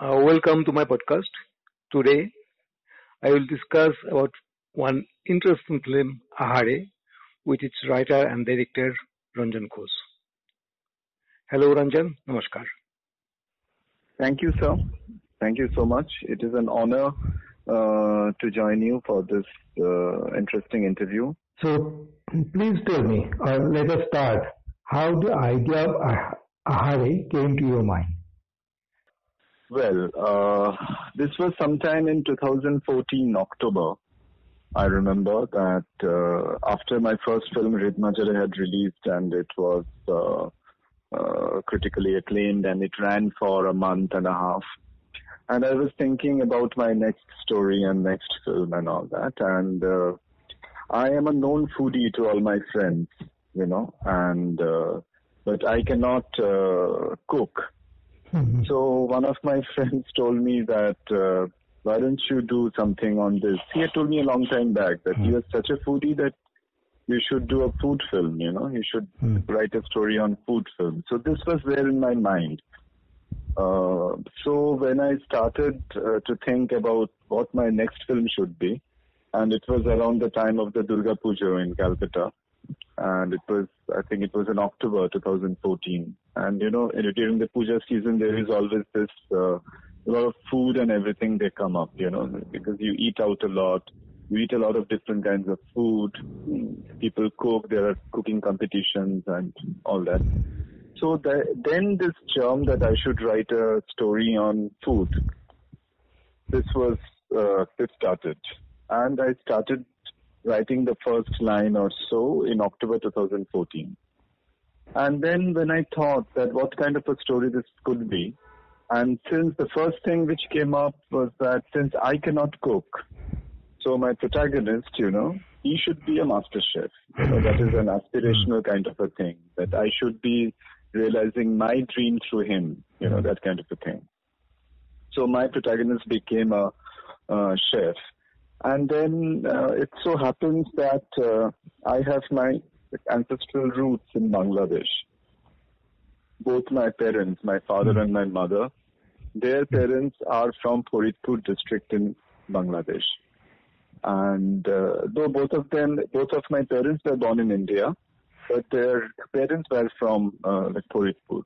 Uh, welcome to my podcast. Today, I will discuss about one interesting film, Ahare, with its writer and director Ranjan Ghosh. Hello, Ranjan. Namaskar. Thank you, sir. Thank you so much. It is an honor uh, to join you for this uh, interesting interview. So, please tell me, or let us start, how the idea of Ahare came to your mind? Well, uh, this was sometime in 2014, October. I remember that uh, after my first film, Hrid Majharey, had released and it was uh, uh, critically acclaimed and it ran for a month and a half. And I was thinking about my next story and next film and all that. And uh, I am a known foodie to all my friends, you know, and uh, but I cannot cook Mm-hmm. So one of my friends told me that uh, why don't you do something on this? He had told me a long time back that mm. you are such a foodie that you should do a food film. You know, you should mm. write a story on food film. So this was there in my mind. Uh, so when I started uh, to think about what my next film should be, and it was around the time of the Durga Puja in Calcutta, and it was I think it was in October 2014. And you know, during the puja season, there is always this uh, a lot of food and everything they come up. You know, because you eat out a lot, you eat a lot of different kinds of food. People cook. There are cooking competitions and all that. So the, then this germ that I should write a story on food. This was uh, it started, and I started writing the first line or so in October 2014. And then when I thought that what kind of a story this could be, and since the first thing which came up was that since I cannot cook, so my protagonist, you know, he should be a master chef. You know, that is an aspirational kind of a thing, that I should be realizing my dream through him, you know, that kind of a thing. So my protagonist became a, a chef. And then uh, it so happens that uh, I have my ancestral roots in Bangladesh. Both my parents, my father mm. and my mother, their parents are from Faridpur district in Bangladesh. And uh, though both of them, both of my parents were born in India, but their parents were from uh, like Faridpur.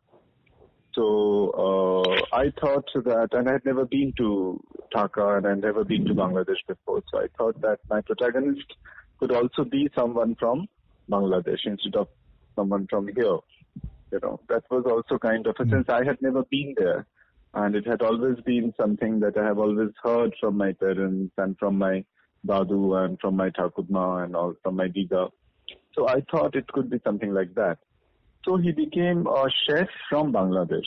So uh, I thought that, and I had never been to Dhaka and I had never been to Bangladesh before. So I thought that my protagonist could also be someone from Bangladesh instead of someone from here. You know, that was also kind of a hmm. since I had never been there, and it had always been something that I have always heard from my parents and from my Dadu and from my Thakudma and all from my Diga. So I thought it could be something like that. So he became a chef from Bangladesh.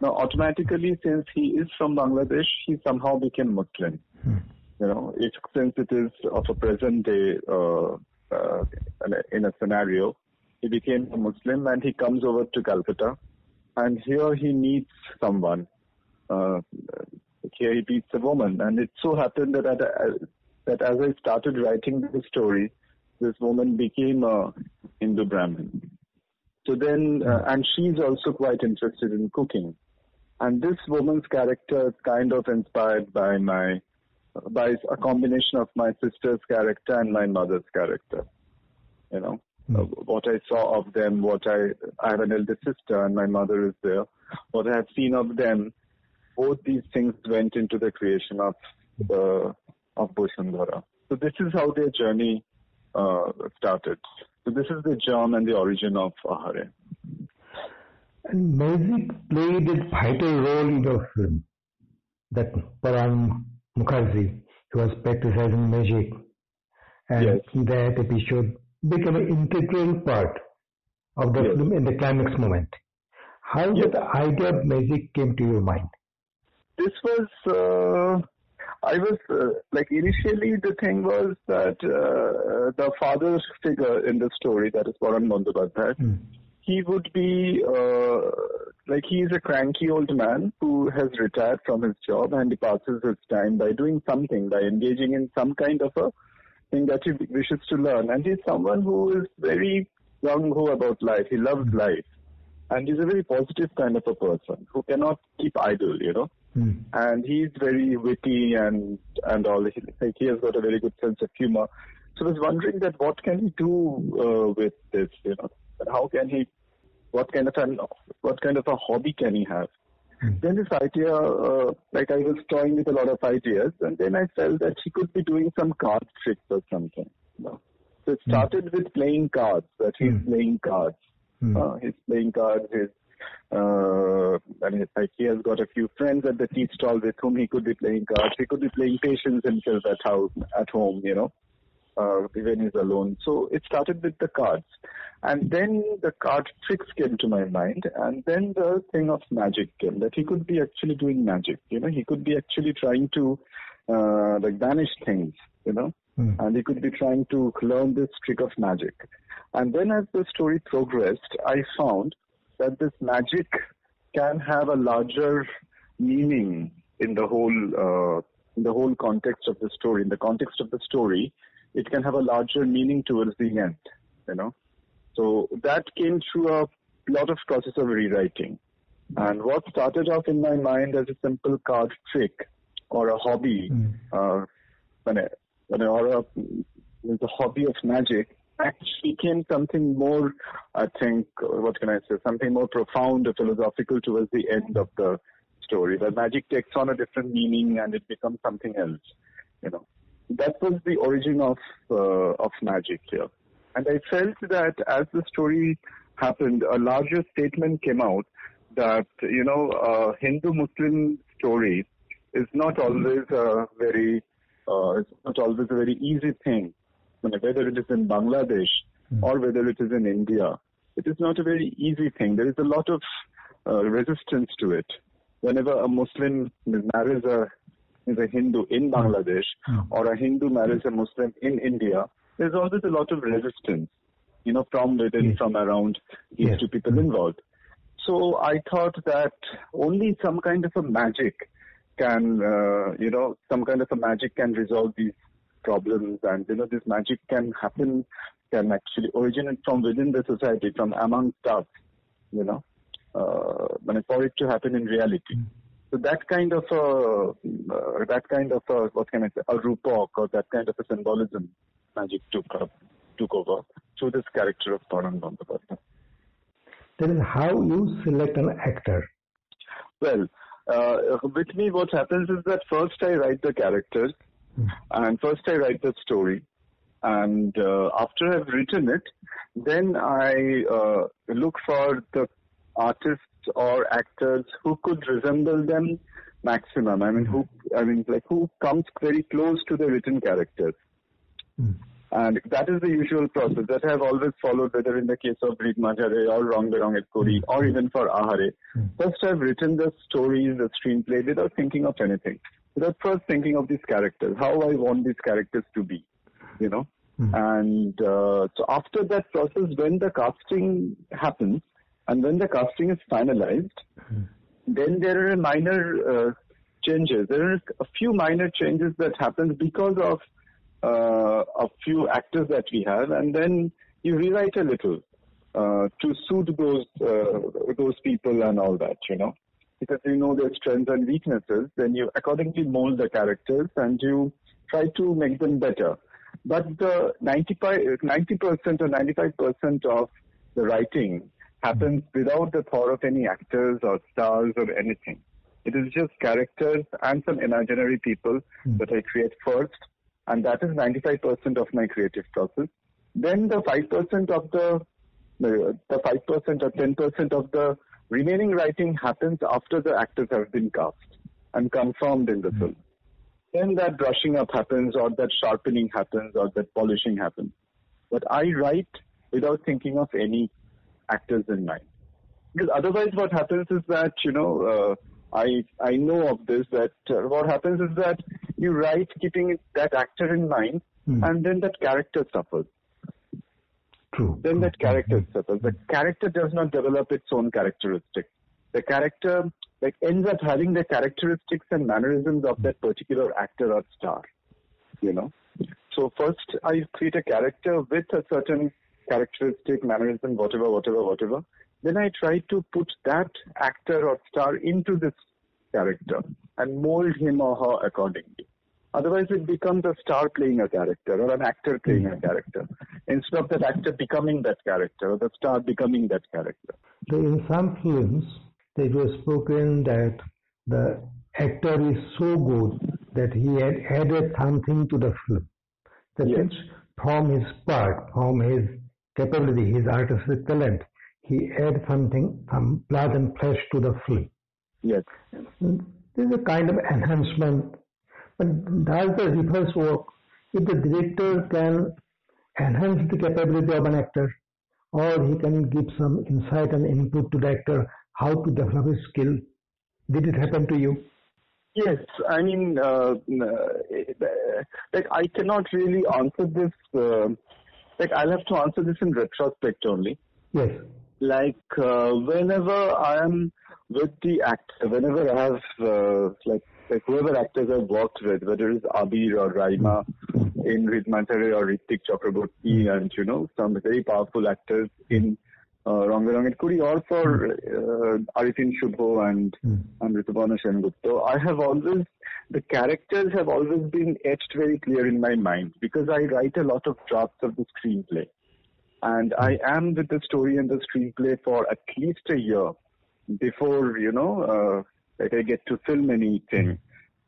Now, automatically, since he is from Bangladesh, he somehow became Muslim. Hmm. You know, it, since it is of a present day uh, uh, in a scenario, he became a Muslim and he comes over to Calcutta, and here he meets someone. Uh, here he meets a woman, and it so happened that uh, that as I started writing the story, this woman became a Hindu Brahmin. So then, uh, hmm. and she's also quite interested in cooking. And this woman's character is kind of inspired by my, by a combination of my sister's character and my mother's character. You know, mm. uh, what I saw of them, what I, I have an elder sister and my mother is there. What I have seen of them, both these things went into the creation of the, of Bosundhara. So this is how their journey uh, started. So this is the germ and the origin of Ahare. And music played a vital role in the film. That Paran Mukherjee, who was practicing magic, and yes. that episode became an integral part of the yes. film in the climax moment. How yes. did the idea of magic came to your mind? This was uh, I was uh, like initially the thing was that uh, the father's figure in the story, that is Paran Bandyopadhyay, mm. He would be uh, like he is a cranky old man who has retired from his job and he passes his time by doing something, by engaging in some kind of a thing that he wishes to learn. And he's someone who is very gung ho about life. He loves mm. life. And he's a very positive kind of a person who cannot keep idle, you know. mm. and he's very witty and and all. He, like he has got a very good sense of humor. So I was wondering that what can he do uh, with this, you know, and how can he, what kind of an, what kind of a hobby can he have? Mm. Then this idea, uh, like I was toying with a lot of ideas, and then I felt that he could be doing some card tricks or something. So it hmm. started mm. with playing cards. That he's mm. playing cards. Mm. Uh, he's playing cards. He's uh, and like he has got a few friends at the tea stall with whom he could be playing cards. He could be playing patience himself at house, at home, you know, uh, when he's alone. So it started with the cards, and then the card tricks came to my mind, and then the thing of magic came. That he could be actually doing magic. You know, he could be actually trying to uh, like banish things. You know, mm. and he could be trying to learn this trick of magic. And then as the story progressed, I found that this magic can have a larger meaning in the whole uh, in the whole context of the story. In the context of the story, it can have a larger meaning towards the end. You know, so that came through a lot of process of rewriting. And what started off in my mind as a simple card trick or a hobby, mm. uh, when I, when I, or a, the hobby of magic, actually became something more, I think, what can I say, something more profound or philosophical towards the end of the story. The magic takes on a different meaning and it becomes something else, you know. That was the origin of, uh, of magic here. And I felt that as the story happened, a larger statement came out that, you know, a Hindu-Muslim story is not always a very, uh, it's not always a very easy thing whether it is in Bangladesh mm. or whether it is in India. It is not a very easy thing. There is a lot of uh, resistance to it. Whenever a Muslim marries a, is a Hindu in hmm. Bangladesh mm. or a Hindu marries a Muslim in India, there's always a lot of resistance, you know, from within, yes. from around these yes. two people mm. involved. So I thought that only some kind of a magic can, uh, you know, some kind of a magic can resolve these problems and you know this magic can happen can actually originate from within the society from amongst us you know uh, for it to happen in reality so that kind of a uh, that kind of a, what can I say a rupak or that kind of a symbolism magic took up took over through this character of Paran Bandyopadhyay. That is how you select an actor. Well, uh, with me, what happens is that first I write the characters, and first I write the story. And uh, after I've written it, then I uh, look for the artists or actors who could resemble them maximum. I mean, who I mean, like who comes very close to the written character. Mm. And that is the usual process that I have always followed, whether in the case of Hrid Majharey or Rong Berong Et Kori or even for Ahare. Mm. First, I've written the stories, the screenplay without thinking of anything without first thinking of these characters, how I want these characters to be, you know. Mm-hmm. And uh, so after that process, when the casting happens and when the casting is finalized, mm-hmm. then there are minor uh, changes. There are a few minor changes that happen because of uh, a few actors that we have, and then you rewrite a little uh, to suit those uh, those people and all that, you know because you know their strengths and weaknesses, then you accordingly mold the characters and you try to make them better. But the 95, 90% or 95% of the writing happens without the thought of any actors or stars or anything. It is just characters and some imaginary people mm. that I create first, and that is 95% of my creative process. Then the 5% of the the 5% or 10% of the Remaining writing happens after the actors have been cast and confirmed in the mm-hmm. film. Then that brushing up happens or that sharpening happens or that polishing happens. But I write without thinking of any actors in mind. Because otherwise what happens is that, you know, uh, I, I know of this that uh, what happens is that you write keeping that actor in mind mm. and then that character suffers. True. Then that character suffers. The character does not develop its own characteristics. The character like ends up having the characteristics and mannerisms of that particular actor or star. You know. So first I create a character with a certain characteristic, mannerism, whatever, whatever, whatever. Then I try to put that actor or star into this character and mold him or her accordingly. Otherwise, it becomes a star playing a character or an actor playing a character instead of that actor becoming that character or the star becoming that character. So, in some films, it was spoken that the actor is so good that he had added something to the film. That yes. from his part, from his capability, his artistic talent, he adds something, some blood and flesh to the film. Yes. This is a kind of enhancement. But does the reverse work? If the director can enhance the capability of an actor, or he can give some insight and input to the actor how to develop his skill. Did it happen to you? Yes, I mean, uh, like I cannot really answer this. Uh, like I'll have to answer this in retrospect only. Yes. Like uh, whenever I am with the actor, whenever I have uh, like like whoever actors I've worked with, whether it's Abir or Raima, in Hrid Majharey or Ritwick Chakraborty, and you know some very powerful actors in uh, Ronge Kuri, or for uh, Arifin Shuvoo and mm. and Sengupta. I have always the characters have always been etched very clear in my mind because I write a lot of drafts of the screenplay, and I am with the story and the screenplay for at least a year before you know uh, like I get to film anything.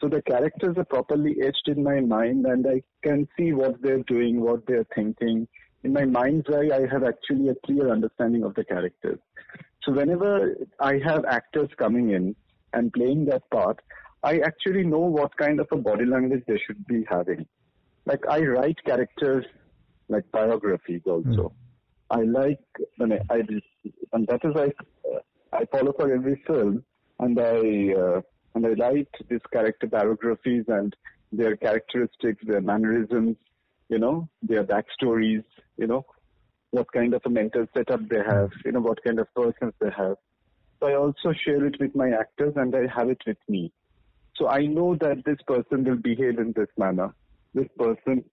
So the characters are properly etched in my mind, and I can see what they're doing, what they're thinking. In my mind's eye, I have actually a clear understanding of the characters. So whenever I have actors coming in and playing that part, I actually know what kind of a body language they should be having. Like I write characters like biographies also. Mm. I like, I and that is like I follow for every film, and I uh, and I write these character biographies and their characteristics, their mannerisms, you know, their backstories, you know, what kind of a mental setup they have, you know, what kind of persons they have. So I also share it with my actors and I have it with me. So I know that this person will behave in this manner. This person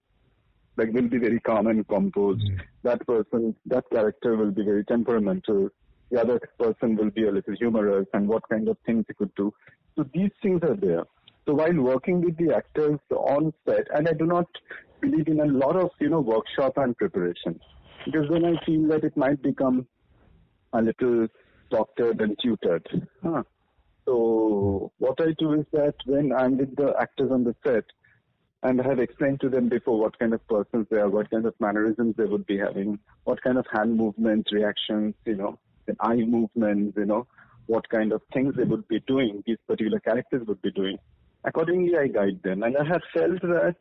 like will be very calm and composed. Mm. That person, that character will be very temperamental the other person will be a little humorous and what kind of things he could do. So these things are there. So while working with the actors on set, and I do not believe in a lot of, you know, workshop and preparation, because then I feel that it might become a little doctored and tutored. Huh. So what I do is that when I'm with the actors on the set, and I have explained to them before what kind of persons they are, what kind of mannerisms they would be having, what kind of hand movements, reactions, you know, and eye movements, you know, what kind of things they would be doing, these particular characters would be doing. Accordingly, I guide them. And I have felt that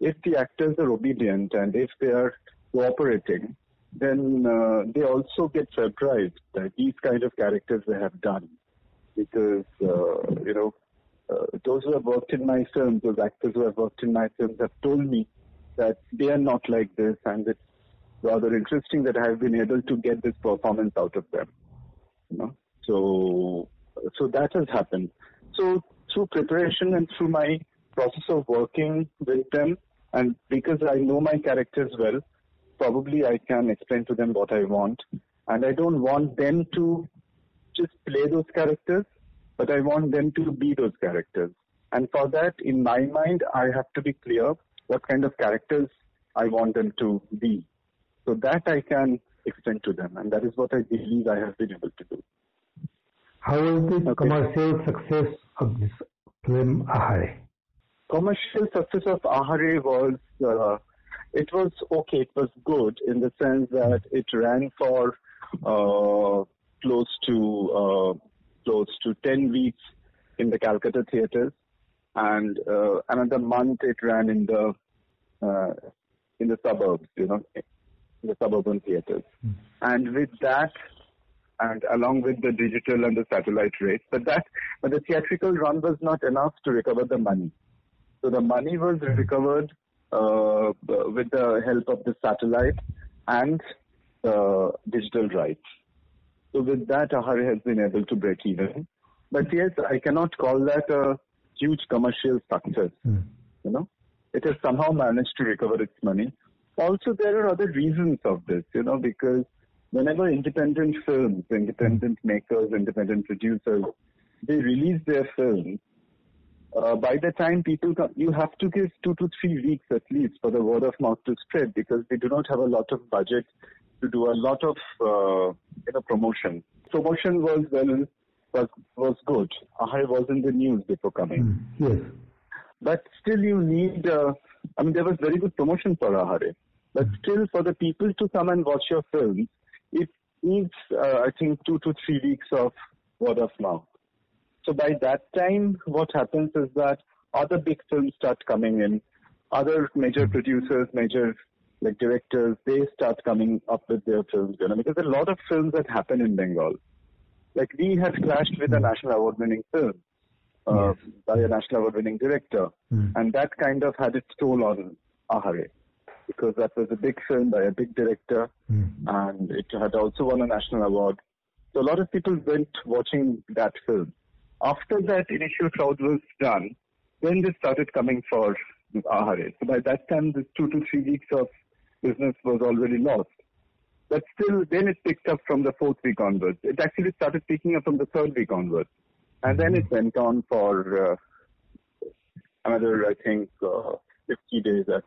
if the actors are obedient and if they are cooperating, then uh, they also get surprised that these kind of characters they have done. Because, uh, you know, uh, those who have worked in my films, those actors who have worked in my films have told me that they are not like this and it's rather interesting that I have been able to get this performance out of them. You know, so so that has happened. So through preparation and through my process of working with them, and because I know my characters well, probably I can explain to them what I want, and I don't want them to just play those characters, but I want them to be those characters. And for that, in my mind, I have to be clear what kind of characters I want them to be. So that I can extend to them, and that is what I believe I have been able to do. How is the okay. commercial success of this film Ahaare? Commercial success of Ahaare was uh, it was okay. It was good in the sense that it ran for uh, close to uh, close to ten weeks in the Calcutta theaters, and uh, another month it ran in the uh, in the suburbs. You know, the suburban theaters. Mm. And with that, and along with the digital and the satellite rates, but that, but the theatrical run was not enough to recover the money. So the money was hmm. recovered uh, with the help of the satellite and uh, digital rights. So with that, Ahaare has been able to break even. But yes, I cannot call that a huge commercial success. Mm. You know, it has somehow managed to recover its money also there are other reasons of this, you know, because whenever independent films, independent makers, independent producers they release their films, uh, by the time people come, you have to give two to three weeks at least for the word of mouth to spread because they do not have a lot of budget to do a lot of uh, you know promotion. Promotion was well was was good. Ahare was in the news before coming. Mm, yes. But still, you need. Uh, I mean, there was very good promotion for Ahare. But mm. still, for the people to come and watch your films, it needs, uh, I think, two to three weeks of word of mouth. So by that time, what happens is that other big films start coming in. Other major mm. producers, major like directors, they start coming up with their films, you know, because a lot of films that happen in Bengal. Like we had clashed with a national award-winning film uh, yes. by a national award-winning director, mm. and that kind of had its toll on Ahare because that was a big film by a big director, mm. and it had also won a national award. So a lot of people went watching that film. After that initial crowd was done, then they started coming for Ahare. So by that time, the two to three weeks of business was already lost. But still, then it picked up from the fourth week onwards. It actually started picking up from the third week onwards. And then it went on for uh, another, I think, uh, 50 days at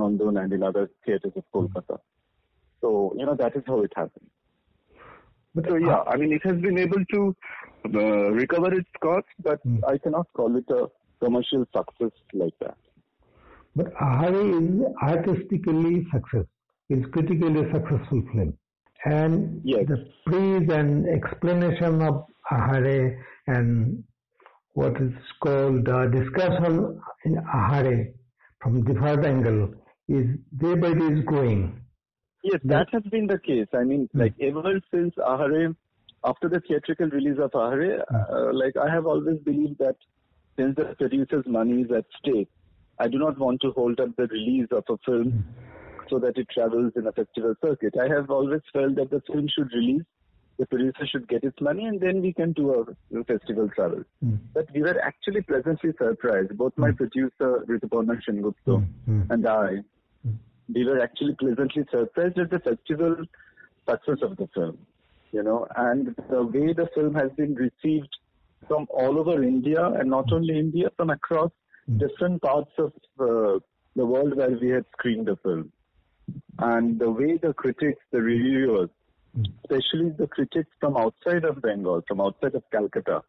Nandan and in other theaters of Kolkata. So, you know, that is how it happened. But so, yeah, I mean, it has been able to uh, recover its cost, but mm. I cannot call it a commercial success like that. But Ahare is artistically successful. It's critically successful film. And yes. the praise and explanation of Ahare and what is called uh, discussion in Ahare from different angle is day by day is growing. Yes, that has been the case. I mean, hmm. like ever since Ahare, after the theatrical release of Ahare, hmm. uh, like I have always believed that since the producer's money is at stake, I do not want to hold up the release of a film hmm. so that it travels in a festival circuit. I have always felt that the film should release, the producer should get its money, and then we can do a festival travel. Mm. But we were actually pleasantly surprised, both my producer, Rituparna Sengupta, mm. and I, we were actually pleasantly surprised at the festival success of the film, you know, and the way the film has been received from all over India and not only India, from across mm. different parts of uh, the world where we had screened the film. And the way the critics, the reviewers, mm. especially the critics from outside of Bengal, from outside of Calcutta,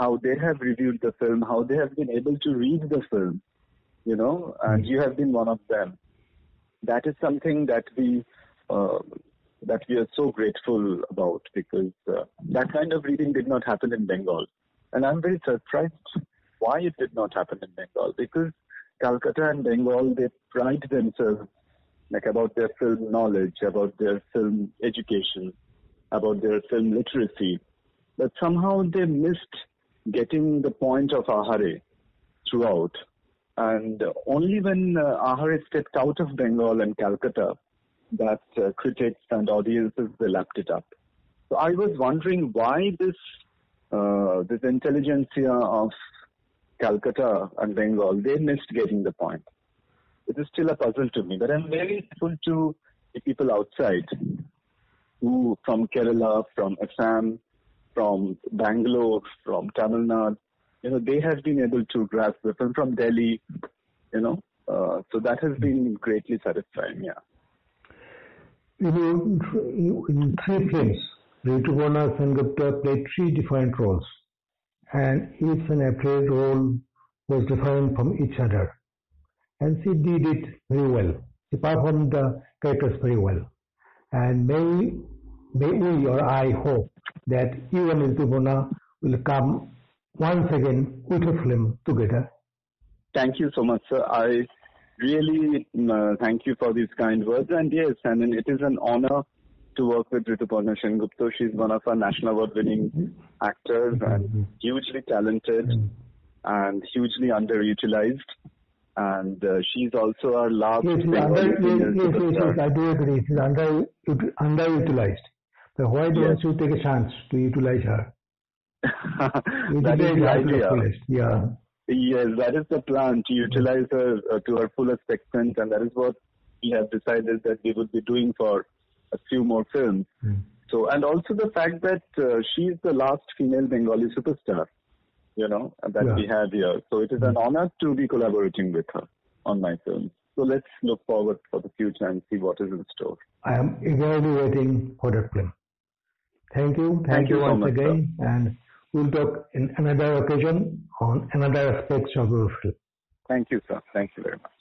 how they have reviewed the film, how they have been able to read the film, you know, and mm. you have been one of them that is something that we uh, that we are so grateful about because uh, that kind of reading did not happen in Bengal, and I'm very surprised why it did not happen in Bengal because Calcutta and Bengal they pride themselves like about their film knowledge, about their film education, about their film literacy, but somehow they missed getting the point of Ahare throughout. And only when uh, Ahare stepped out of Bengal and Calcutta that uh, critics and audiences lapped it up. So I was wondering why this uh, this intelligentsia of Calcutta and Bengal they missed getting the point. It is still a puzzle to me, but I'm very grateful to the people outside who from Kerala, from Assam, from Bangalore, from Tamil Nadu, you know, they have been able to grasp the film from Delhi, you know, uh, so that has been greatly satisfying, yeah. You know, in three films, Rituparna Sengupta played three different roles, and each and every role was different from each other. And she did it very well. She performed the characters very well. And may, may we or I hope that even Rituparna will come once again with a film together. Thank you so much, sir. I really uh, thank you for these kind words. And yes, I mean, it is an honor to work with Rituparna Sengupta. She's one of our national award winning mm-hmm. actors mm-hmm. and hugely talented mm-hmm. and hugely underutilized. And uh, she's also our last. Yes, under, yes, yes, yes, yes, I do agree. She's under, underutilized. But why don't yes. you take a chance to utilize her? that is the idea. Yeah. Yes, that is the plan to utilize her uh, to her fullest extent, and that is what we have decided that we would be doing for a few more films. Mm. So, and also the fact that uh, she is the last female Bengali superstar, you know, that yeah. we have here. So it is an hmm. honor to be collaborating with her on my films. So let's look forward for the future and see what is in store. I am eagerly waiting for that film. Thank you. Thank, Thank you, you, once so much, again. Sir. And We'll talk in another occasion on another aspects of Eurofil. Thank you, sir. Thank you very much.